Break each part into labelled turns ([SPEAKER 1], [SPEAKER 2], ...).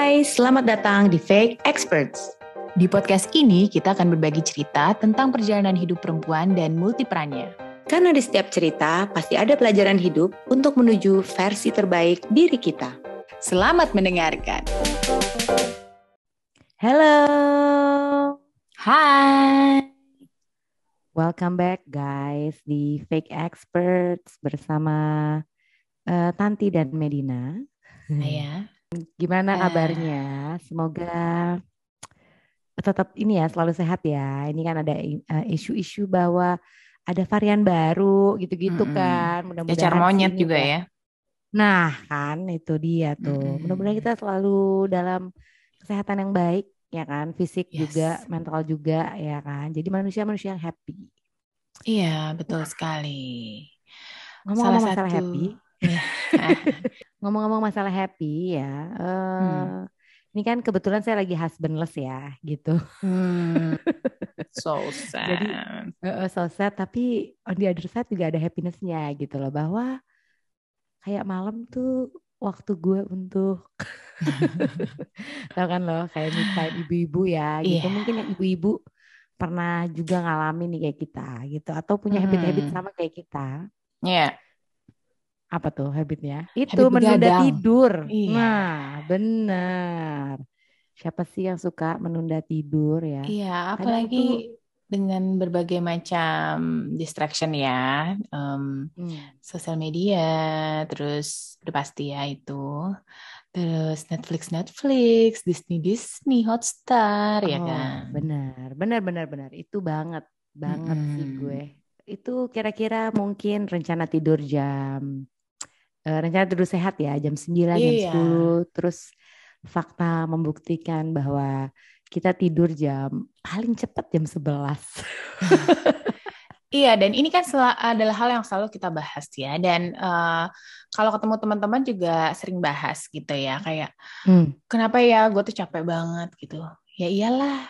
[SPEAKER 1] Hai, selamat datang di Fake Experts.
[SPEAKER 2] Di podcast ini kita akan berbagi cerita tentang perjalanan hidup perempuan dan multiperannya.
[SPEAKER 1] Karena di setiap cerita pasti ada pelajaran hidup untuk menuju versi terbaik diri kita.
[SPEAKER 2] Selamat mendengarkan.
[SPEAKER 3] Hello.
[SPEAKER 2] Hai.
[SPEAKER 3] Welcome back guys di Fake Experts bersama uh, Tanti dan Medina.
[SPEAKER 2] Ya.
[SPEAKER 3] Gimana
[SPEAKER 2] Uh.
[SPEAKER 3] kabarnya? Semoga tetap ini ya selalu sehat ya. Ini kan ada uh, isu-isu bahwa ada varian baru gitu-gitu
[SPEAKER 2] Mm-mm.
[SPEAKER 3] kan. Mudah-mudahan
[SPEAKER 2] Cacar monyet juga
[SPEAKER 3] udah-
[SPEAKER 2] ya.
[SPEAKER 3] Nah kan itu dia tuh.
[SPEAKER 2] Mm-mm.
[SPEAKER 3] Mudah-mudahan kita selalu dalam kesehatan yang baik ya kan. Fisik
[SPEAKER 2] Yes.
[SPEAKER 3] juga, mental juga ya kan. Jadi manusia-manusia yang happy.
[SPEAKER 2] Iya, betul sekali.
[SPEAKER 3] Ngomong-ngomong
[SPEAKER 2] Salah
[SPEAKER 3] masalah
[SPEAKER 2] satu-
[SPEAKER 3] happy. ngomong-ngomong masalah happy ya, eh,
[SPEAKER 2] Hmm.
[SPEAKER 3] ini kan kebetulan saya lagi husbandless ya, gitu.
[SPEAKER 2] Hmm. So sad.
[SPEAKER 3] Jadi, Eh, so sad, tapi on the other side juga ada happinessnya gitu loh, bahwa kayak malam tuh waktu gue untuk, tau kan loh, kayak time ibu-ibu ya, gitu.
[SPEAKER 2] Iya.
[SPEAKER 3] Mungkin yang ibu-ibu pernah juga ngalamin nih kayak kita, gitu, atau punya habit-habit
[SPEAKER 2] Hmm.
[SPEAKER 3] sama kayak kita.
[SPEAKER 2] Iya.
[SPEAKER 3] Apa tuh habitnya? Itu
[SPEAKER 2] Habit
[SPEAKER 3] menunda
[SPEAKER 2] begadang.
[SPEAKER 3] tidur.
[SPEAKER 2] Iya.
[SPEAKER 3] Nah, benar. Siapa sih yang suka menunda tidur ya?
[SPEAKER 2] Iya, apalagi dengan berbagai macam distraction ya, em,
[SPEAKER 3] Hmm.
[SPEAKER 2] sosial media, terus udah pasti ya itu, terus Netflix Netflix, Disney Disney, Hotstar ya
[SPEAKER 3] Oh,
[SPEAKER 2] kan.
[SPEAKER 3] benar, benar, benar, benar. Itu banget, banget sih
[SPEAKER 2] Mm-mm.
[SPEAKER 3] gue. Itu kira-kira mungkin rencana tidur jam, eh, rencana tidur sehat ya, jam 9, jam
[SPEAKER 2] Iya.
[SPEAKER 3] 10. Terus fakta membuktikan bahwa kita tidur jam paling cepat jam 11.
[SPEAKER 2] Iya, dan ini kan adalah hal yang selalu kita bahas ya. Dan eh, kalau ketemu teman-teman juga sering bahas gitu ya, kayak
[SPEAKER 3] Hmm.
[SPEAKER 2] kenapa ya gue tuh capek banget gitu. Ya iyalah,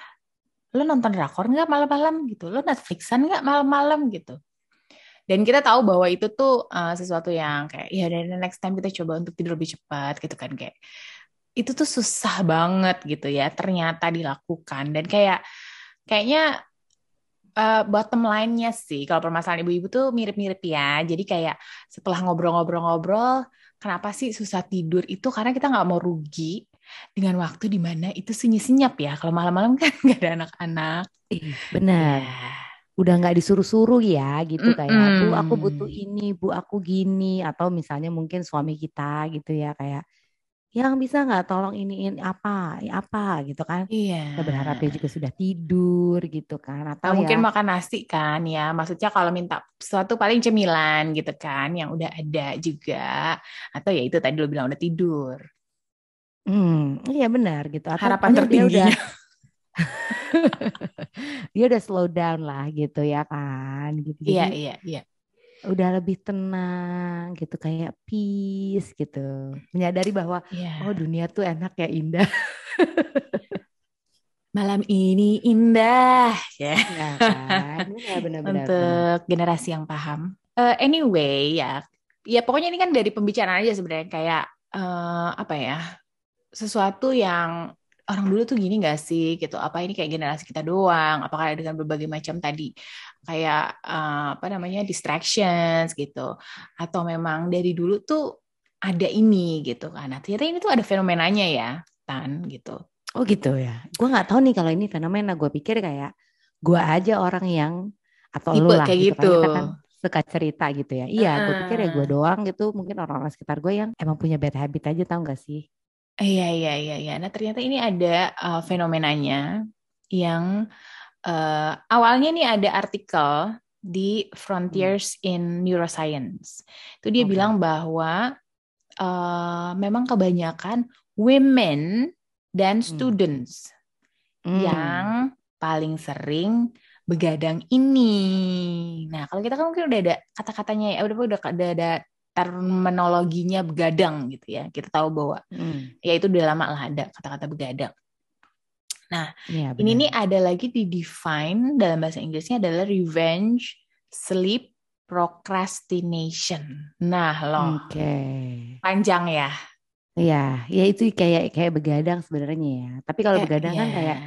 [SPEAKER 2] lo nonton drakor nggak malam-malam gitu, lo Netflixan nggak malam-malam gitu. Dan kita tahu bahwa itu tuh eh, sesuatu yang kayak ya dari next time kita coba untuk tidur lebih cepat gitu kan kayak itu tuh susah banget gitu ya ternyata dilakukan dan kayak kayaknya eh, bottom line-nya sih kalau permasalahan ibu-ibu tuh mirip-mirip ya. Jadi kayak setelah ngobrol-ngobrol-ngobrol, kenapa sih susah tidur itu karena kita nggak mau rugi dengan waktu di mana itu sunyi-senyap ya. Kalau malam-malam kan nggak ada anak-anak.
[SPEAKER 3] Ih, benar.
[SPEAKER 2] Ya.
[SPEAKER 3] Udah nggak disuruh-suruh ya gitu kayak bu aku butuh ini bu aku gini atau misalnya mungkin suami kita gitu ya kayak yang bisa nggak tolong iniin apa apa gitu kan
[SPEAKER 2] Iya.
[SPEAKER 3] kita berharap dia juga sudah tidur gitu kan atau
[SPEAKER 2] mungkin
[SPEAKER 3] ya
[SPEAKER 2] makan nasi kan ya. Maksudnya kalau minta sesuatu paling cemilan gitu kan yang udah ada juga. Atau ya itu tadi lo bilang udah tidur.
[SPEAKER 3] hmm, iya benar gitu atau
[SPEAKER 2] Harapan
[SPEAKER 3] dia udah
[SPEAKER 2] tertingginya.
[SPEAKER 3] dia udah slow down lah gitu ya kan gitu
[SPEAKER 2] Iya, iya, iya.
[SPEAKER 3] udah lebih tenang gitu kayak peace gitu menyadari bahwa
[SPEAKER 2] Iya.
[SPEAKER 3] oh dunia tuh enak ya indah
[SPEAKER 2] Malam ini indah ya.
[SPEAKER 3] ya kan benar benar benar benar.
[SPEAKER 2] Untuk generasi yang paham. Eh, anyway ya, ya pokoknya ini kan dari pembicaraan aja sebenarnya kayak eh, apa ya sesuatu yang orang dulu tuh gini gak sih gitu. Apa ini kayak generasi kita doang? Apakah dengan berbagai macam tadi kayak eh, apa namanya distractions gitu? Atau memang dari dulu tuh ada ini gitu kan? Nah, ternyata ini tuh ada fenomenanya ya, Tan gitu.
[SPEAKER 3] Oh gitu ya. Gue nggak tahu nih kalau ini fenomena. Gue pikir kayak gue aja orang yang atau
[SPEAKER 2] Tipe
[SPEAKER 3] lu lah
[SPEAKER 2] kayak
[SPEAKER 3] gitu. kan. Kita
[SPEAKER 2] gitu.
[SPEAKER 3] kan suka cerita gitu ya. Iya, gue pikir ya gue doang gitu. Mungkin orang-orang sekitar gue yang emang punya bad habit aja tau gak sih?
[SPEAKER 2] Iya, iya, iya, iya. Nah, ternyata ini ada uh, fenomenanya yang uh, awalnya nih ada artikel di Frontiers in Neuroscience. Itu dia
[SPEAKER 3] Oke.
[SPEAKER 2] bilang bahwa uh, memang kebanyakan women dan
[SPEAKER 3] Hmm.
[SPEAKER 2] students
[SPEAKER 3] Hmm.
[SPEAKER 2] yang paling sering begadang ini. Nah, kalau kita kan mungkin udah ada kata-katanya ya, udah udah ada, ada terminologinya begadang gitu ya. Kita tahu bahwa
[SPEAKER 3] Hmm.
[SPEAKER 2] ya itu udah lama lah ada kata-kata begadang.
[SPEAKER 3] Iya,
[SPEAKER 2] Ini
[SPEAKER 3] benar.
[SPEAKER 2] nih ada lagi di define dalam bahasa Inggrisnya adalah revenge sleep procrastination. Nah, loh,
[SPEAKER 3] Oke.
[SPEAKER 2] panjang ya.
[SPEAKER 3] Iya, ya itu kayak kayak begadang sebenarnya ya. Tapi kalau
[SPEAKER 2] Kayak-
[SPEAKER 3] begadang kan
[SPEAKER 2] ya.
[SPEAKER 3] kayak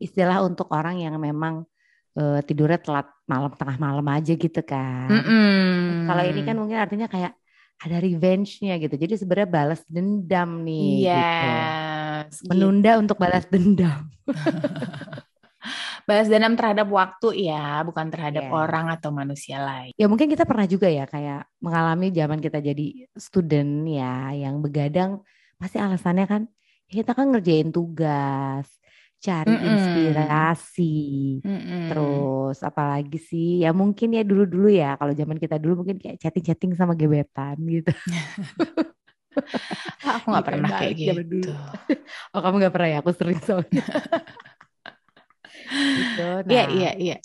[SPEAKER 3] istilah untuk orang yang memang eh, tidurnya telat malam tengah malam aja gitu kan.
[SPEAKER 2] Mm-mm.
[SPEAKER 3] Kalau ini kan mungkin artinya kayak ada revenge-nya gitu. Jadi sebenarnya balas dendam nih gitu.
[SPEAKER 2] Yes, gitu.
[SPEAKER 3] Menunda untuk balas dendam.
[SPEAKER 2] Balas dendam terhadap waktu ya, bukan terhadap
[SPEAKER 3] Yes.
[SPEAKER 2] orang atau manusia lain.
[SPEAKER 3] Ya mungkin kita pernah juga ya kayak mengalami zaman kita jadi student ya yang begadang pasti alasannya kan ya kita kan ngerjain tugas, cari
[SPEAKER 2] Mm-mm.
[SPEAKER 3] inspirasi.
[SPEAKER 2] Mm-mm.
[SPEAKER 3] Terus apalagi sih ya mungkin ya dulu-dulu ya kalau zaman kita dulu mungkin kayak chatting-chatting sama gebetan gitu.
[SPEAKER 2] Ah, aku nggak pernah kayak gitu.
[SPEAKER 3] dulu. Oh kamu gak pernah ya? Aku sering soalnya. gitu.
[SPEAKER 2] Iya,
[SPEAKER 3] Nah,
[SPEAKER 2] iya, iya.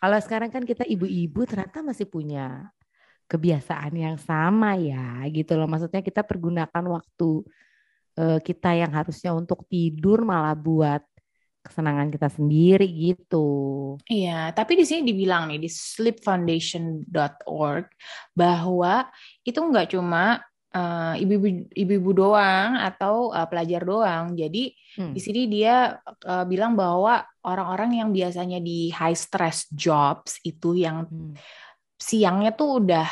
[SPEAKER 3] kalau sekarang kan kita ibu-ibu ternyata masih punya kebiasaan yang sama ya gitu loh. Maksudnya kita pergunakan waktu eh, kita yang harusnya untuk tidur malah buat kesenangan kita sendiri gitu.
[SPEAKER 2] Iya, tapi di sini dibilang nih di sleepfoundation.org bahwa itu nggak cuma eh, ibu-ibu ibu-ibu doang atau eh, pelajar doang. Jadi
[SPEAKER 3] Hmm.
[SPEAKER 2] di sini dia eh, bilang bahwa orang-orang yang biasanya di high stress jobs itu yang
[SPEAKER 3] Hmm.
[SPEAKER 2] siangnya tuh udah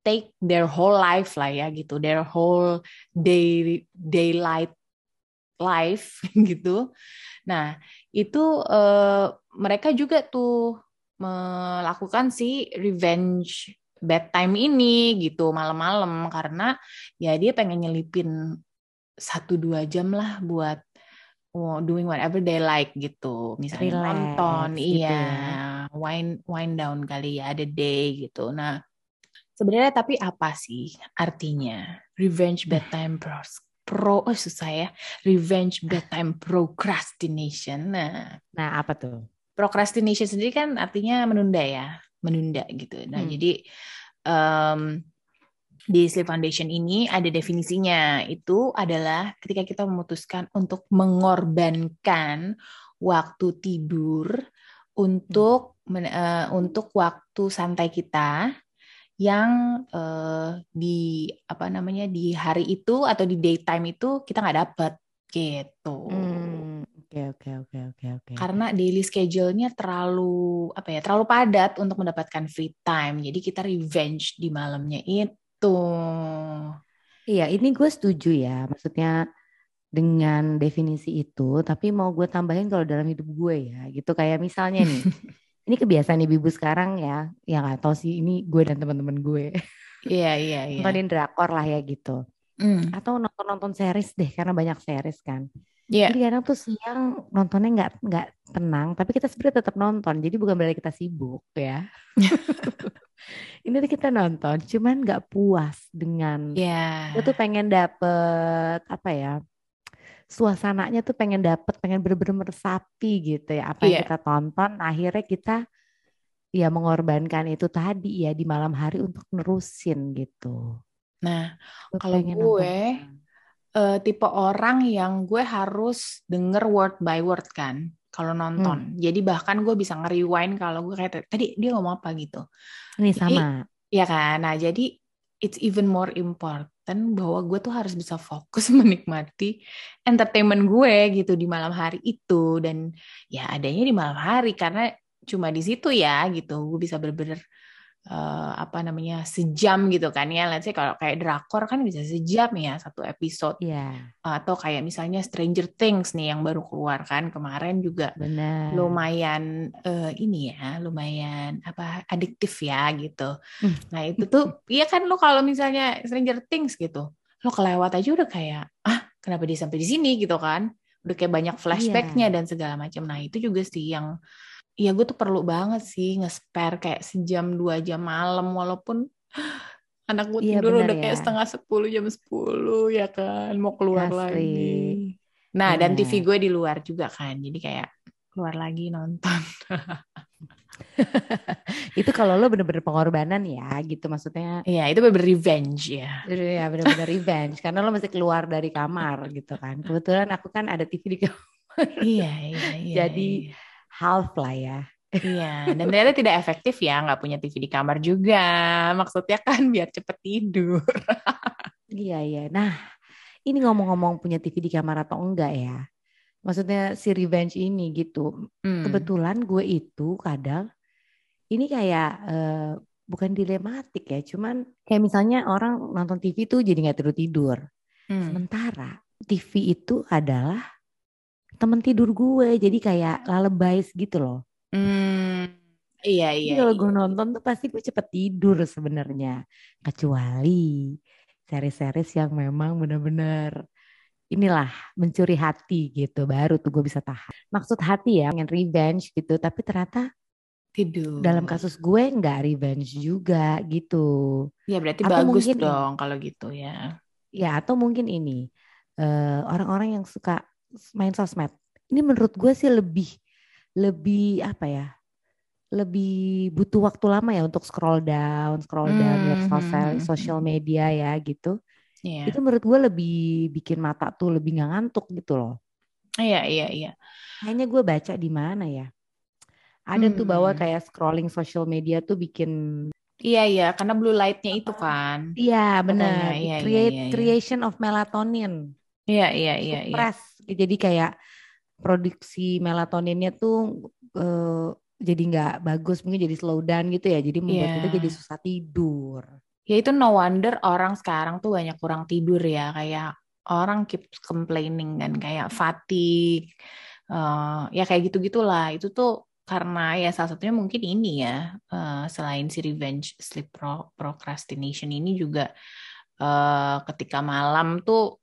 [SPEAKER 2] take their whole life lah ya gitu, their whole day daylight life gitu. Nah, itu eh, mereka juga tuh melakukan si revenge bedtime ini gitu malam-malam karena ya dia pengen nyelipin satu dua jam lah buat oh, doing whatever they like gitu misalnya
[SPEAKER 3] Relax
[SPEAKER 2] nonton
[SPEAKER 3] gitu
[SPEAKER 2] iya
[SPEAKER 3] ya.
[SPEAKER 2] wind wind down kali ya ada day gitu nah sebenarnya tapi apa sih artinya revenge bedtime pros pro oh susah ya revenge bedtime procrastination nah
[SPEAKER 3] Nah apa tuh?
[SPEAKER 2] procrastination sendiri kan artinya menunda ya, menunda gitu. Nah,
[SPEAKER 3] Hmm.
[SPEAKER 2] jadi em, di Sleep Foundation ini ada definisinya. Itu adalah ketika kita memutuskan untuk mengorbankan waktu tidur untuk men- eh, untuk waktu santai kita yang eh, di apa namanya di hari itu atau di daytime itu kita nggak dapet gitu
[SPEAKER 3] Hmm, Oke oke oke oke oke.
[SPEAKER 2] karena daily schedule-nya terlalu apa ya terlalu padat untuk mendapatkan free time jadi kita revenge di malamnya itu
[SPEAKER 3] Iya, ini gue setuju ya. Maksudnya dengan definisi itu, tapi mau gue tambahin kalau dalam hidup gue ya, gitu kayak misalnya nih, ini kebiasaan ibu-ibu sekarang ya, yang nggak tahu sih ini gue dan teman-teman gue
[SPEAKER 2] iya iya iya
[SPEAKER 3] nontonin drakor lah ya gitu,
[SPEAKER 2] Hmm,
[SPEAKER 3] atau nonton-nonton series deh karena banyak series kan.
[SPEAKER 2] iya
[SPEAKER 3] Jadi kadang tuh siang nontonnya nggak nggak tenang, tapi kita sebenarnya tetap nonton. Jadi bukan berarti kita sibuk ya. ini tuh kita nonton, cuman nggak puas dengan
[SPEAKER 2] iya
[SPEAKER 3] Gue tuh pengen dapet apa ya suasananya tuh pengen dapet pengen bener-bener meresapi gitu ya apa yang
[SPEAKER 2] Iya.
[SPEAKER 3] kita tonton akhirnya kita ya mengorbankan itu tadi ya di malam hari untuk nerusin gitu.
[SPEAKER 2] nah
[SPEAKER 3] Gue
[SPEAKER 2] Kalau
[SPEAKER 3] nonton
[SPEAKER 2] gue,
[SPEAKER 3] sekarang.
[SPEAKER 2] eh, tipe orang yang gue harus denger word by word kan kalau nonton jadi bahkan gue bisa nge-rewind kalau gue kayak tadi dia ngomong apa gitu
[SPEAKER 3] ini
[SPEAKER 2] jadi-
[SPEAKER 3] sama
[SPEAKER 2] Ya kan? Nah, jadi it's even more important bahwa gue tuh harus bisa fokus menikmati entertainment gue gitu di malam hari itu. Dan ya adanya di malam hari karena cuma di situ ya gitu. Gue bisa bener-bener eh, apa namanya sejam gitu kan ya. Let's say kalau kayak drakor kan bisa sejam ya satu episode
[SPEAKER 3] Iya
[SPEAKER 2] atau kayak misalnya Stranger Things nih yang baru keluar kan kemarin juga
[SPEAKER 3] benar.
[SPEAKER 2] lumayan eh, ini ya, lumayan apa adiktif ya gitu.
[SPEAKER 3] Hmm.
[SPEAKER 2] Nah itu tuh, iya kan lo kalau misalnya Stranger Things gitu, lo kelewat aja udah kayak ah kenapa dia sampai di sini gitu kan? Udah kayak banyak flashbacknya dan segala macam. Nah itu juga sih yang ya gue tuh perlu banget sih nge-spare kayak sejam dua jam malam walaupun anak gue
[SPEAKER 3] Iya,
[SPEAKER 2] tidur udah
[SPEAKER 3] ya.
[SPEAKER 2] kayak setengah sepuluh jam sepuluh ya kan mau keluar
[SPEAKER 3] Asli.
[SPEAKER 2] lagi. Nah dan
[SPEAKER 3] Benar.
[SPEAKER 2] TV gue di luar juga kan, jadi kayak keluar lagi nonton.
[SPEAKER 3] Itu kalau lo bener-bener pengorbanan ya gitu maksudnya
[SPEAKER 2] Iya itu bener revenge ya.
[SPEAKER 3] ya bener-bener revenge karena lo masih keluar dari kamar gitu kan. Kebetulan aku kan ada TV di kamar
[SPEAKER 2] iya iya iya.
[SPEAKER 3] Jadi, half lah ya.
[SPEAKER 2] Iya, dan ternyata tidak efektif ya, nggak punya TV di kamar juga. Maksudnya kan biar cepet tidur.
[SPEAKER 3] Iya iya. Nah ini ngomong-ngomong punya TV di kamar atau enggak ya. Maksudnya si revenge ini gitu.
[SPEAKER 2] Hmm.
[SPEAKER 3] Kebetulan gue itu kadang ini kayak eh, bukan dilematik ya, cuman kayak misalnya orang nonton TV tuh jadi nggak tidur tidur.
[SPEAKER 2] Hmm.
[SPEAKER 3] Sementara TV itu adalah temen tidur gue, jadi kayak lalebais gitu loh.
[SPEAKER 2] Hmm. Iya iya.
[SPEAKER 3] Kalau
[SPEAKER 2] iya.
[SPEAKER 3] gue nonton tuh pasti gue cepet tidur sebenarnya. Kecuali series-series yang memang bener-bener inilah mencuri hati gitu. Baru tuh gue bisa tahan. Maksud hati ya, pengen revenge gitu. Tapi ternyata
[SPEAKER 2] tidur.
[SPEAKER 3] dalam kasus gue nggak revenge juga gitu.
[SPEAKER 2] Ya berarti
[SPEAKER 3] Atau
[SPEAKER 2] bagus
[SPEAKER 3] mungkin
[SPEAKER 2] dong kalau gitu ya.
[SPEAKER 3] Ya atau mungkin ini eh, orang-orang yang suka main sosmed. Ini menurut gue sih lebih lebih apa ya? Lebih butuh waktu lama ya untuk scroll down, scroll down lihat
[SPEAKER 2] Hmm,
[SPEAKER 3] sosial
[SPEAKER 2] hmm, hmm,
[SPEAKER 3] sosial
[SPEAKER 2] hmm.
[SPEAKER 3] media ya gitu.
[SPEAKER 2] Iya.
[SPEAKER 3] Itu menurut gue lebih bikin mata tuh lebih nggak ngantuk gitu loh.
[SPEAKER 2] Iya iya iya.
[SPEAKER 3] Kayaknya gue baca di mana ya? Ada tuh bahwa
[SPEAKER 2] Hmm.
[SPEAKER 3] kayak scrolling social media tuh bikin
[SPEAKER 2] Iya iya karena blue light-nya itu kan.
[SPEAKER 3] Iya benar.
[SPEAKER 2] Iya, iya,
[SPEAKER 3] Create
[SPEAKER 2] iya, iya.
[SPEAKER 3] creation of melatonin.
[SPEAKER 2] Iya iya iya iya.
[SPEAKER 3] Suppress. Jadi kayak produksi melatoninnya tuh eh, jadi nggak bagus, mungkin jadi slow down gitu ya. Jadi membuat
[SPEAKER 2] Iya.
[SPEAKER 3] kita jadi susah tidur.
[SPEAKER 2] Ya itu no wonder orang sekarang tuh banyak kurang tidur ya kayak orang keep complaining kan kayak fatigue eh, ya kayak gitu gitulah itu tuh karena ya salah satunya mungkin ini ya eh, selain si revenge sleep pro- procrastination ini juga eh, ketika malam tuh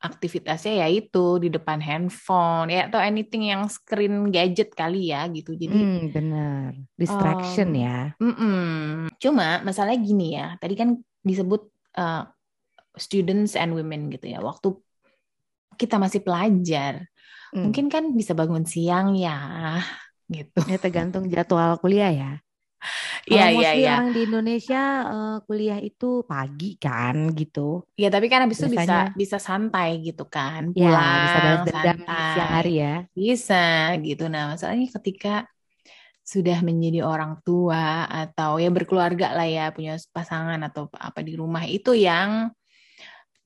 [SPEAKER 2] aktivitasnya ya itu di depan handphone ya atau anything yang screen gadget kali ya gitu jadi
[SPEAKER 3] Hmm, benar. Distraction
[SPEAKER 2] Um,
[SPEAKER 3] ya.
[SPEAKER 2] Mm-mm. Cuma masalahnya gini ya, tadi kan disebut uh, students and women gitu ya. Waktu kita masih pelajar,
[SPEAKER 3] Hmm.
[SPEAKER 2] mungkin kan bisa bangun siang ya, gitu.
[SPEAKER 3] Ya tergantung jadwal kuliah ya.
[SPEAKER 2] Iya iya
[SPEAKER 3] mostly
[SPEAKER 2] iya.
[SPEAKER 3] orang di Indonesia eh, kuliah itu pagi kan gitu.
[SPEAKER 2] Ya tapi kan habis itu bisa
[SPEAKER 3] Biasanya-
[SPEAKER 2] bisa santai gitu kan,
[SPEAKER 3] Ya,
[SPEAKER 2] pulang
[SPEAKER 3] bisa balas dendam siang hari ya.
[SPEAKER 2] Bisa gitu. Nah, masalahnya ketika sudah menjadi orang tua atau ya berkeluarga lah ya, punya pasangan atau apa di rumah itu yang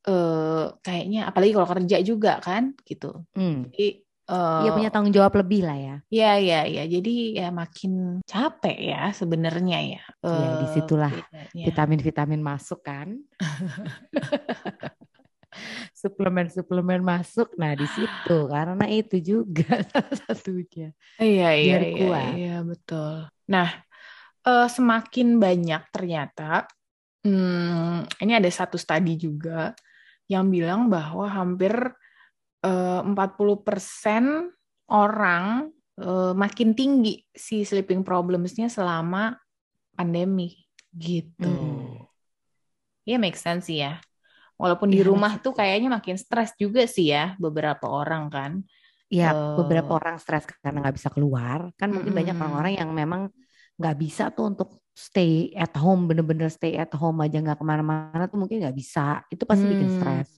[SPEAKER 2] eh kayaknya apalagi kalau kerja juga kan gitu.
[SPEAKER 3] Hmm.
[SPEAKER 2] Jadi
[SPEAKER 3] Iya punya tanggung jawab lebih lah ya.
[SPEAKER 2] ya ya ya. Jadi ya makin capek ya sebenarnya ya.
[SPEAKER 3] Iya,
[SPEAKER 2] Eh,
[SPEAKER 3] di situlah
[SPEAKER 2] bedanya.
[SPEAKER 3] Vitamin-vitamin masuk kan. Suplemen-suplemen masuk. Nah di situ karena itu juga salah satunya.
[SPEAKER 2] Iya iya
[SPEAKER 3] biar
[SPEAKER 2] iya
[SPEAKER 3] kuat.
[SPEAKER 2] iya betul. Nah, eh, semakin banyak ternyata hmm, ini ada satu studi juga yang bilang bahwa hampir 40% orang eh, makin tinggi si sleeping problems-nya selama pandemi gitu.
[SPEAKER 3] Hmm.
[SPEAKER 2] Ya make sense sih ya. Walaupun di
[SPEAKER 3] Iya,
[SPEAKER 2] rumah tuh kayaknya makin stres juga sih ya beberapa orang kan.
[SPEAKER 3] Ya
[SPEAKER 2] Eh.
[SPEAKER 3] beberapa orang stres karena nggak bisa keluar. Kan mungkin banyak
[SPEAKER 2] Mm-mm.
[SPEAKER 3] orang-orang yang memang nggak bisa tuh untuk stay at home, bener-bener stay at home aja nggak ke mana-mana tuh mungkin nggak bisa. Itu pasti bikin
[SPEAKER 2] Hmm.
[SPEAKER 3] stres.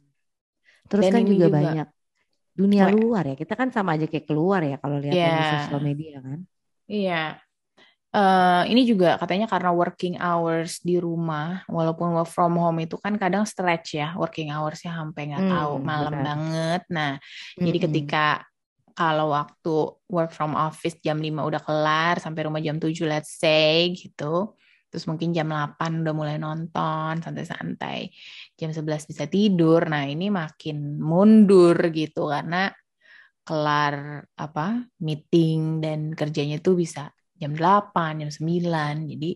[SPEAKER 3] Terus
[SPEAKER 2] Dan
[SPEAKER 3] kan juga,
[SPEAKER 2] juga-
[SPEAKER 3] banyak dunia luar ya. Kita kan sama aja kayak keluar ya kalau lihat
[SPEAKER 2] Iya.
[SPEAKER 3] di sosial media kan.
[SPEAKER 2] Iya. Eh, ini juga katanya karena working hours di rumah, walaupun work from home itu kan kadang stretch ya, working hoursnya sampai nggak
[SPEAKER 3] Hmm,
[SPEAKER 2] tahu malam
[SPEAKER 3] benar.
[SPEAKER 2] banget. Nah, jadi
[SPEAKER 3] Mm-mm.
[SPEAKER 2] ketika kalau waktu work from office jam 5 udah kelar sampai rumah jam 7 let's say gitu. Terus mungkin jam 8 udah mulai nonton santai-santai. Jam 11 bisa tidur. Nah, ini makin mundur gitu karena kelar apa meeting dan kerjanya tuh bisa jam 8, jam 9. Jadi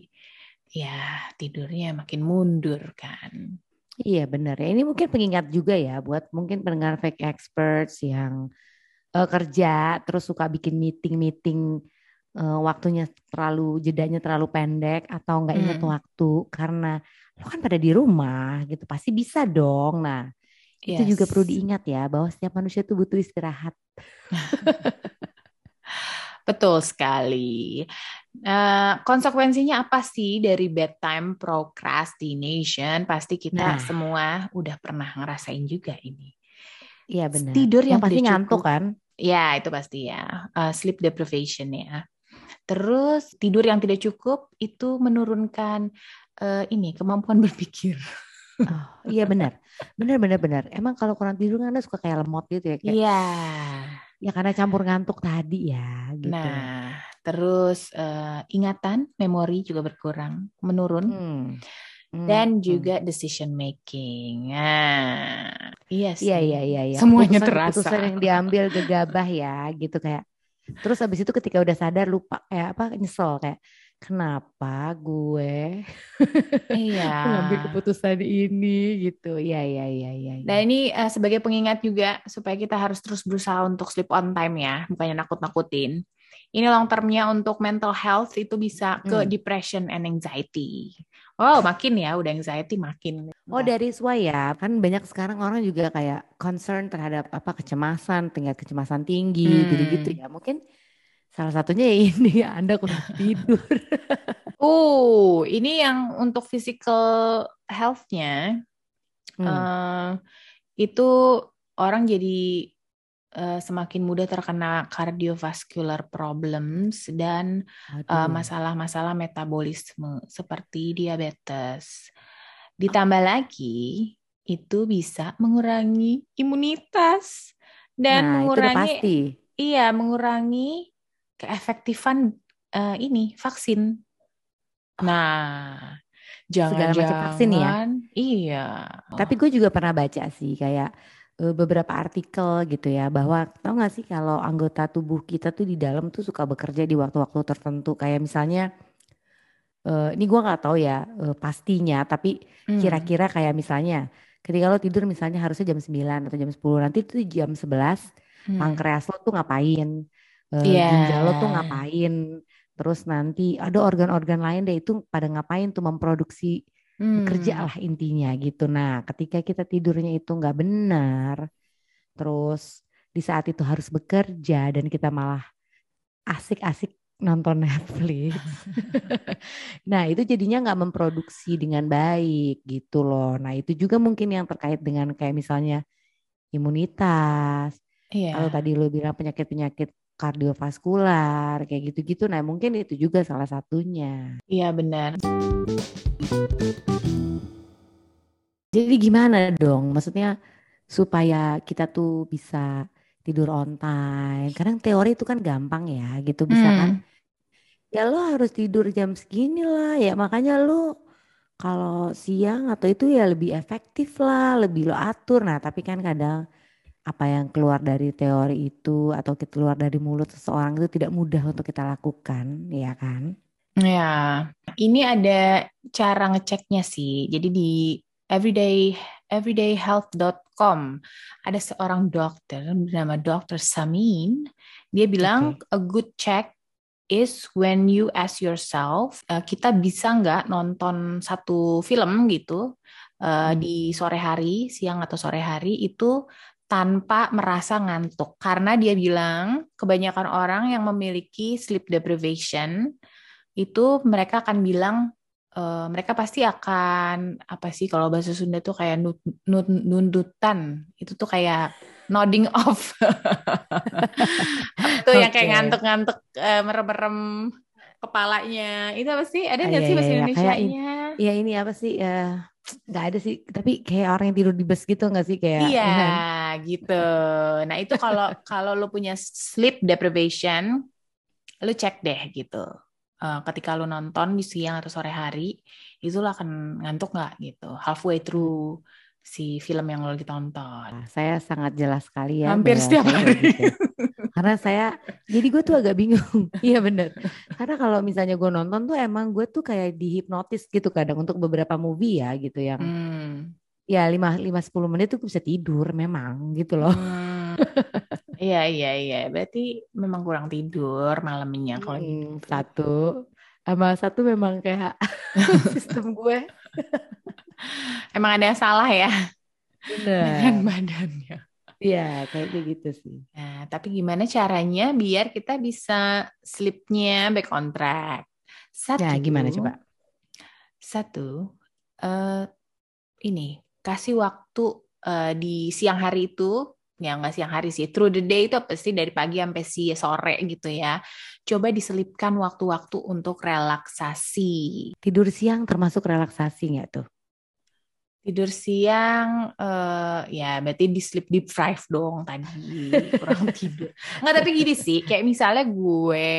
[SPEAKER 2] ya tidurnya makin mundur kan.
[SPEAKER 3] Iya benar ya. Ini mungkin pengingat juga ya buat mungkin pendengar fake experts yang eh, kerja terus suka bikin meeting-meeting eh, waktunya terlalu jedanya terlalu pendek atau nggak ingat
[SPEAKER 2] Hmm.
[SPEAKER 3] waktu karena lo kan pada di rumah gitu pasti bisa dong. Nah itu juga
[SPEAKER 2] Yes.
[SPEAKER 3] perlu diingat ya bahwa setiap manusia itu butuh istirahat.
[SPEAKER 2] Betul sekali. Eh, konsekuensinya apa sih dari bedtime procrastination? Pasti kita
[SPEAKER 3] Nah.
[SPEAKER 2] semua udah pernah ngerasain juga ini.
[SPEAKER 3] Iya benar.
[SPEAKER 2] Tidur yang
[SPEAKER 3] pasti
[SPEAKER 2] tidak
[SPEAKER 3] ngantuk kan.
[SPEAKER 2] Ya, itu pasti ya. Eh, sleep deprivation ya. Terus tidur yang tidak cukup itu menurunkan eh, ini kemampuan berpikir.
[SPEAKER 3] Oh, iya benar. Benar benar benar. Emang kalau kurang tidur kan suka kayak lemot gitu ya kayak.
[SPEAKER 2] Iya.
[SPEAKER 3] Ya karena campur ngantuk tadi ya gitu.
[SPEAKER 2] Nah, terus uh, ingatan, memori juga berkurang, menurun. Hmm. Hmm, dan hmm. juga decision making. Nah,
[SPEAKER 3] iya sih. Iya iya iya. iya.
[SPEAKER 2] Semuanya keputusan, terasa.
[SPEAKER 3] Keputusan yang diambil gegabah ya, gitu kayak. Terus abis itu ketika udah sadar lupa kayak apa nyesel kayak kenapa gue
[SPEAKER 2] iya.
[SPEAKER 3] mengambil keputusan ini gitu. Iya iya iya iya.
[SPEAKER 2] Nah ini uh, sebagai pengingat juga supaya kita harus terus berusaha untuk sleep on time ya, bukannya nakut-nakutin. Ini long termnya untuk mental health itu bisa ke hmm. depression and anxiety. Wow, makin ya, udah anxiety makin.
[SPEAKER 3] Oh, dari why ya. Kan banyak sekarang orang juga kayak concern terhadap apa kecemasan, tingkat kecemasan tinggi, hmm. gitu-gitu ya. Mungkin salah satunya ya ini Anda kurang tidur.
[SPEAKER 2] uh, ini yang untuk physical health-nya hmm. uh, itu orang jadi uh, semakin mudah terkena cardiovascular problems dan uh, masalah-masalah metabolisme seperti diabetes. Ditambah lagi itu bisa mengurangi imunitas dan nah, mengurangi pasti. iya mengurangi keefektifan uh, ini vaksin. Nah, jangan jangan vaksin ya. Iya.
[SPEAKER 3] Tapi gue juga pernah baca sih kayak Eh, beberapa artikel gitu ya bahwa tau gak sih kalau anggota tubuh kita tuh di dalam tuh suka bekerja di waktu-waktu tertentu kayak misalnya uh, ini gue nggak tahu ya uh, pastinya tapi hmm. kira-kira hmm. kayak misalnya ketika lo tidur misalnya harusnya jam 9 atau jam 10 nanti tuh jam 11 hmm. pankreas lo tuh ngapain uh, yeah. ginjal lo tuh ngapain terus nanti ada organ-organ lain deh itu pada ngapain tuh memproduksi Hmm. Bekerja lah intinya gitu. Nah, ketika kita tidurnya itu nggak benar, terus di saat itu harus bekerja dan kita malah asik-asik nonton Netflix. nah, itu jadinya nggak memproduksi dengan baik gitu loh. Nah, itu juga mungkin yang terkait dengan kayak misalnya imunitas. Iya. Kalau tadi lo bilang penyakit-penyakit kardiovaskular kayak gitu-gitu. Nah, mungkin itu juga salah satunya.
[SPEAKER 2] Iya, benar.
[SPEAKER 3] Jadi gimana dong? Maksudnya supaya kita tuh bisa tidur on time. Kadang teori itu kan gampang ya, gitu bisa hmm. kan? Ya lo harus tidur jam segini lah. Ya makanya lo kalau siang atau itu ya lebih efektif lah, lebih lo atur. Nah, tapi kan kadang apa yang keluar dari teori itu atau keluar dari mulut seseorang itu tidak mudah untuk kita lakukan, ya kan?
[SPEAKER 2] Ya, ini ada cara ngeceknya sih. Jadi di everyday everydayhealth.com ada seorang dokter bernama Dr. Samin. Dia bilang okay. a good check is when you ask yourself, uh, kita bisa nggak nonton satu film gitu uh, di sore hari, siang atau sore hari itu tanpa merasa ngantuk. Karena dia bilang kebanyakan orang yang memiliki sleep deprivation itu mereka akan bilang uh, mereka pasti akan apa sih kalau bahasa Sunda tuh kayak nut, nut, nundutan. Itu tuh kayak nodding off. tuh okay. yang kayak ngantuk-ngantuk uh, merem-merem kepalanya. Itu apa sih? Ada nggak ah, sih iya, bahasa iya, iya. Indonesia-nya?
[SPEAKER 3] Iya ini apa sih? Uh nggak ada sih tapi kayak orang yang tidur di bus gitu nggak sih kayak
[SPEAKER 2] iya ya. gitu nah itu kalau kalau lo punya sleep deprivation lo cek deh gitu uh, ketika lo nonton di siang atau sore hari itu lo akan ngantuk nggak gitu? Halfway through si film yang lo lagi tonton
[SPEAKER 3] saya sangat jelas sekali ya
[SPEAKER 2] hampir setiap hari.
[SPEAKER 3] karena saya jadi gue tuh agak bingung. Iya bener. Karena kalau misalnya gue nonton tuh emang gue tuh kayak dihipnotis gitu kadang untuk beberapa movie ya gitu yang hmm. ya lima lima sepuluh menit tuh bisa tidur memang gitu loh. Hmm.
[SPEAKER 2] Iya iya iya berarti memang kurang tidur malamnya kalau
[SPEAKER 3] hmm, gitu. satu sama satu memang kayak sistem gue
[SPEAKER 2] emang ada yang salah ya dengan badannya
[SPEAKER 3] Iya, kayak gitu sih.
[SPEAKER 2] Nah, tapi gimana caranya biar kita bisa sleepnya back on track?
[SPEAKER 3] Satu. Ya, gimana coba?
[SPEAKER 2] Satu, uh, ini kasih waktu uh, di siang hari itu, ya nggak siang hari sih, through the day itu pasti dari pagi sampai si sore gitu ya. Coba diselipkan waktu-waktu untuk relaksasi.
[SPEAKER 3] Tidur siang termasuk relaksasi nggak tuh?
[SPEAKER 2] Tidur siang, uh, ya berarti di sleep deprive dong tadi, kurang tidur. Enggak, tapi gini sih, kayak misalnya gue,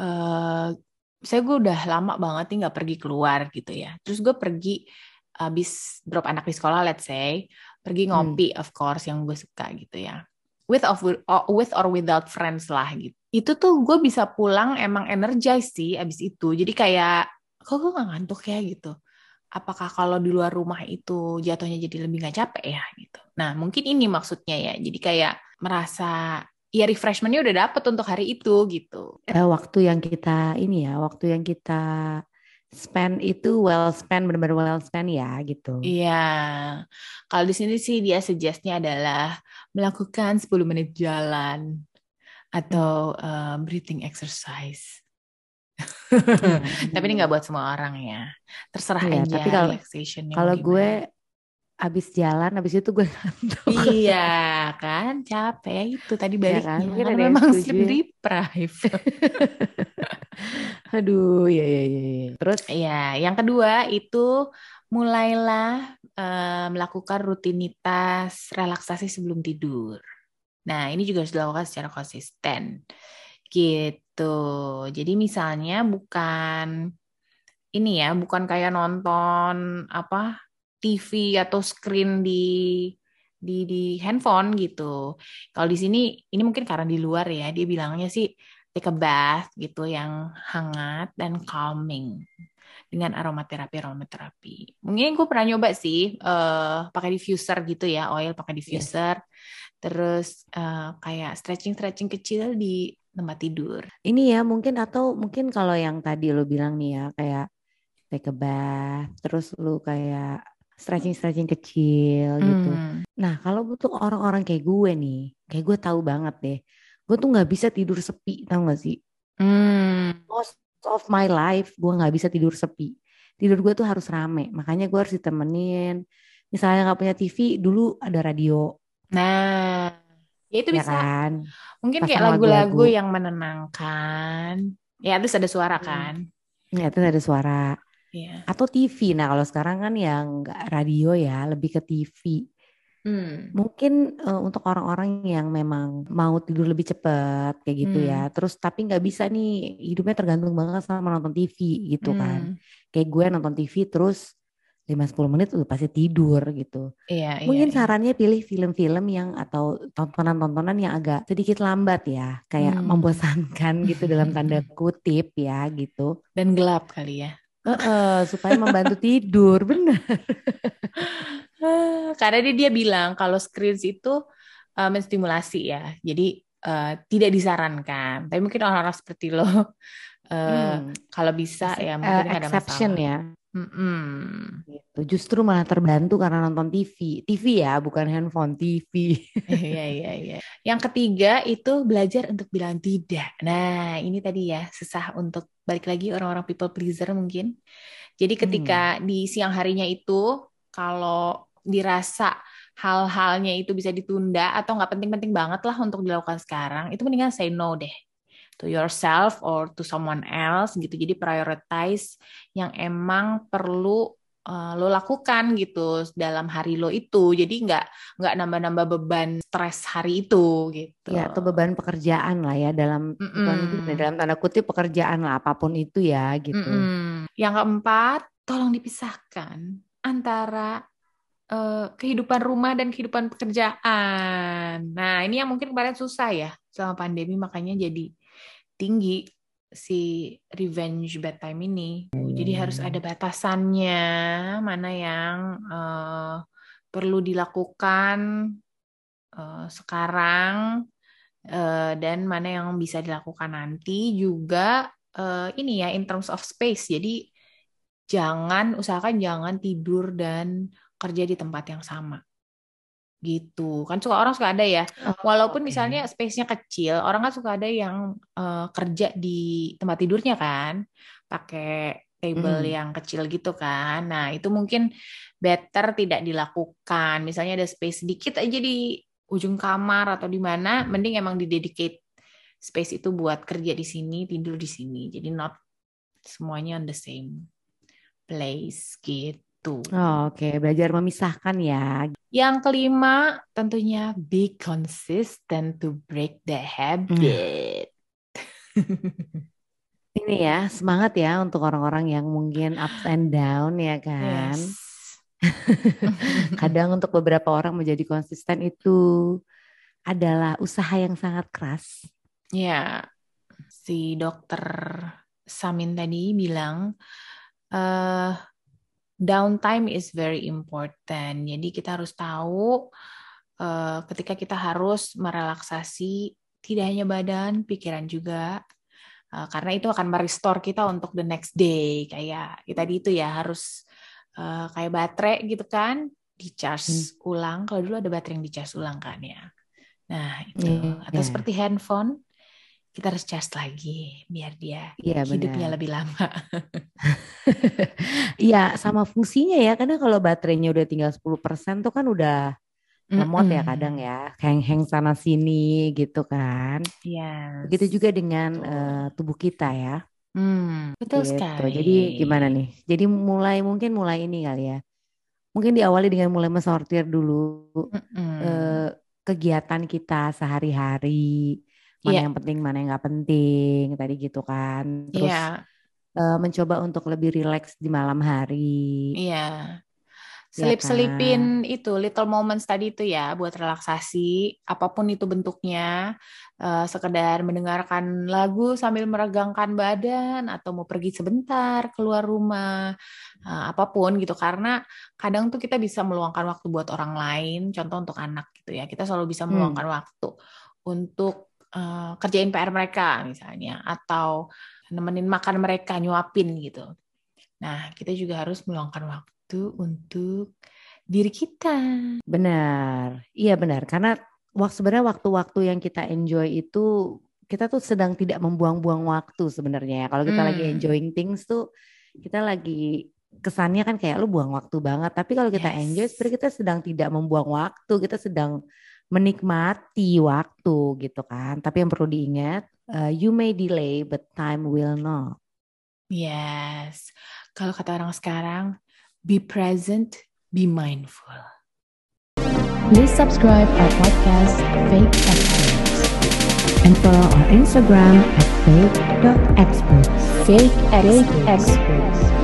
[SPEAKER 2] uh, saya gue udah lama banget nih nggak pergi keluar gitu ya. Terus gue pergi habis drop anak di sekolah, let's say, pergi hmm. ngopi, hmm. of course, yang gue suka gitu ya. With of with or without friends lah gitu. Itu tuh gue bisa pulang emang energize sih abis itu. Jadi kayak, kok gue gak ngantuk ya gitu apakah kalau di luar rumah itu jatuhnya jadi lebih nggak capek ya gitu. Nah mungkin ini maksudnya ya. Jadi kayak merasa ya refreshmentnya udah dapet untuk hari itu gitu.
[SPEAKER 3] Eh, waktu yang kita ini ya, waktu yang kita spend itu well spend benar-benar well spend ya gitu.
[SPEAKER 2] Iya. Kalau di sini sih dia suggestnya adalah melakukan 10 menit jalan atau uh, breathing exercise. Hmm. tapi ini nggak buat semua orang ya. Terserah iya, aja
[SPEAKER 3] tapi kalau kalau gue abis jalan, abis itu gue ngantuk.
[SPEAKER 2] Iya kan, capek itu tadi balik ya kan? Mungkin ada memang sleep ya. deprive.
[SPEAKER 3] Aduh, ya ya ya.
[SPEAKER 2] Terus? Ya, yang kedua itu mulailah uh, melakukan rutinitas relaksasi sebelum tidur. Nah, ini juga harus dilakukan secara konsisten. Gitu. Jadi misalnya bukan ini ya, bukan kayak nonton apa TV atau screen di di di handphone gitu. Kalau di sini ini mungkin karena di luar ya, dia bilangnya sih take a bath gitu yang hangat dan calming dengan aromaterapi aromaterapi. Mungkin gue pernah nyoba sih uh, pakai diffuser gitu ya, oil pakai diffuser. Yeah. Terus uh, kayak stretching stretching kecil di tempat tidur.
[SPEAKER 3] Ini ya mungkin atau mungkin kalau yang tadi lo bilang nih ya kayak take a bath, terus lu kayak stretching-stretching kecil gitu. Hmm. Nah kalau butuh orang-orang kayak gue nih, kayak gue tahu banget deh, gue tuh nggak bisa tidur sepi, tau gak sih? Hmm. Most of my life gue nggak bisa tidur sepi. Tidur gue tuh harus rame, makanya gue harus ditemenin. Misalnya nggak punya TV, dulu ada radio.
[SPEAKER 2] Nah, ya itu ya bisa. Kan? Mungkin kayak lagu-lagu yang menenangkan. Ya terus ada suara hmm. kan.
[SPEAKER 3] Ya terus ada suara. Ya. Atau TV. Nah kalau sekarang kan yang nggak radio ya, lebih ke TV. Hmm. Mungkin uh, untuk orang-orang yang memang mau tidur lebih cepat kayak gitu ya. hmm. ya. Terus tapi nggak bisa nih hidupnya tergantung banget sama nonton TV gitu kan. hmm. kan. Kayak gue nonton TV terus 5-10 menit udah pasti tidur gitu. Iya, iya Mungkin iya, sarannya pilih film-film yang atau tontonan-tontonan yang agak sedikit lambat ya, kayak hmm. membosankan gitu dalam tanda kutip ya gitu.
[SPEAKER 2] Dan gelap kali ya.
[SPEAKER 3] Uh, uh, supaya membantu tidur, benar.
[SPEAKER 2] Karena dia, dia bilang kalau screens itu uh, menstimulasi ya, jadi uh, tidak disarankan. Tapi mungkin orang-orang seperti lo, uh, hmm. kalau bisa ya mungkin uh, ada masalah. ya.
[SPEAKER 3] Mm-mm. Gitu. Justru malah terbantu karena nonton TV. TV ya, bukan handphone, TV.
[SPEAKER 2] Iya, iya, iya. Yang ketiga itu belajar untuk bilang tidak. Nah, ini tadi ya, susah untuk balik lagi orang-orang people pleaser mungkin. Jadi ketika hmm. di siang harinya itu, kalau dirasa hal-halnya itu bisa ditunda atau nggak penting-penting banget lah untuk dilakukan sekarang, itu mendingan say no deh to yourself or to someone else gitu. Jadi prioritize yang emang perlu uh, lo lakukan gitu dalam hari lo itu. Jadi nggak nggak nambah-nambah beban stres hari itu gitu.
[SPEAKER 3] Ya atau beban pekerjaan lah ya dalam mm -mm. dalam tanda kutip pekerjaan lah apa pun itu ya gitu. Mm
[SPEAKER 2] -mm. Yang keempat, tolong dipisahkan antara uh, kehidupan rumah dan kehidupan pekerjaan. Nah, ini yang mungkin kemarin susah ya selama pandemi makanya jadi tinggi si revenge bedtime ini. Jadi harus ada batasannya mana yang uh, perlu dilakukan uh, sekarang uh, dan mana yang bisa dilakukan nanti juga uh, ini ya in terms of space. Jadi jangan usahakan jangan tidur dan kerja di tempat yang sama gitu. Kan suka orang suka ada ya. Oh, walaupun okay. misalnya space-nya kecil orang kan suka ada yang uh, kerja di tempat tidurnya kan. Pakai table mm. yang kecil gitu kan. Nah itu mungkin better tidak dilakukan. Misalnya ada space sedikit aja di ujung kamar atau di mana mending emang didedicate space itu buat kerja di sini tidur di sini. Jadi not semuanya on the same place gitu gitu.
[SPEAKER 3] Oh, Oke, belajar memisahkan ya.
[SPEAKER 2] Yang kelima tentunya be consistent to break the habit.
[SPEAKER 3] Ini ya, semangat ya untuk orang-orang yang mungkin ups and down ya kan.
[SPEAKER 2] Yes.
[SPEAKER 3] Kadang untuk beberapa orang menjadi konsisten itu adalah usaha yang sangat keras.
[SPEAKER 2] Ya, si dokter Samin tadi bilang eh downtime is very important. Jadi kita harus tahu eh, ketika kita harus merelaksasi tidak hanya badan, pikiran juga. Eh, karena itu akan merestore kita untuk the next day. Kayak kita tadi itu ya harus eh, kayak baterai gitu kan, di charge ulang. Kalau dulu ada baterai yang di charge ulang kan ya. Nah, itu.
[SPEAKER 3] Iya.
[SPEAKER 2] Atau seperti handphone, kita harus charge lagi biar dia
[SPEAKER 3] Iya
[SPEAKER 2] hidupnya
[SPEAKER 3] benar.
[SPEAKER 2] lebih lama.
[SPEAKER 3] Iya, sama fungsinya ya. Karena kalau baterainya udah tinggal 10% tuh kan udah lemot ya
[SPEAKER 2] Mm-mm.
[SPEAKER 3] kadang ya. Hang-hang sana sini gitu kan.
[SPEAKER 2] Yes.
[SPEAKER 3] Begitu juga dengan eh, tubuh kita ya.
[SPEAKER 2] Hmm, betul
[SPEAKER 3] Gitu.
[SPEAKER 2] sekali.
[SPEAKER 3] Jadi gimana nih? Jadi mulai mungkin mulai ini kali ya. Mungkin diawali dengan mulai mensortir dulu
[SPEAKER 2] Mm-mm.
[SPEAKER 3] eh, kegiatan kita sehari-hari. Mana
[SPEAKER 2] Iya.
[SPEAKER 3] yang penting, mana yang nggak penting. Tadi gitu kan. Terus
[SPEAKER 2] Iya,
[SPEAKER 3] eh, mencoba untuk lebih rileks di malam hari.
[SPEAKER 2] iya.
[SPEAKER 3] Ya
[SPEAKER 2] Selip-selipin itu little moments tadi itu ya buat relaksasi, apa pun itu bentuknya, eh, sekedar mendengarkan lagu sambil meregangkan badan atau mau pergi sebentar keluar rumah, eh, apa pun gitu. Karena kadang tuh kita bisa meluangkan waktu buat orang lain, contoh untuk anak gitu ya. Kita selalu bisa
[SPEAKER 3] Hmm.
[SPEAKER 2] meluangkan waktu untuk eh, kerjain PR mereka misalnya, atau nemenin makan mereka, nyuapin gitu. Nah, kita juga harus meluangkan waktu untuk diri kita.
[SPEAKER 3] Benar, iya benar. Karena waktu sebenarnya waktu-waktu yang kita enjoy itu kita tuh sedang tidak membuang-buang waktu sebenarnya ya. Kalau kita lagi
[SPEAKER 2] Hmm.
[SPEAKER 3] enjoying things tuh kita lagi kesannya kan kayak lu buang waktu banget. Tapi kalau kita
[SPEAKER 2] Yes.
[SPEAKER 3] enjoy sebenarnya kita sedang tidak membuang waktu, kita sedang menikmati waktu gitu kan. Tapi yang perlu diingat, uh, you may delay but time will not.
[SPEAKER 2] Yes. Kalau kata orang sekarang, be present, be mindful.
[SPEAKER 4] Please subscribe our podcast, Fake Experts. And follow our Instagram at fake.experts.
[SPEAKER 2] Fake
[SPEAKER 4] Fake
[SPEAKER 2] experts.
[SPEAKER 4] Experts.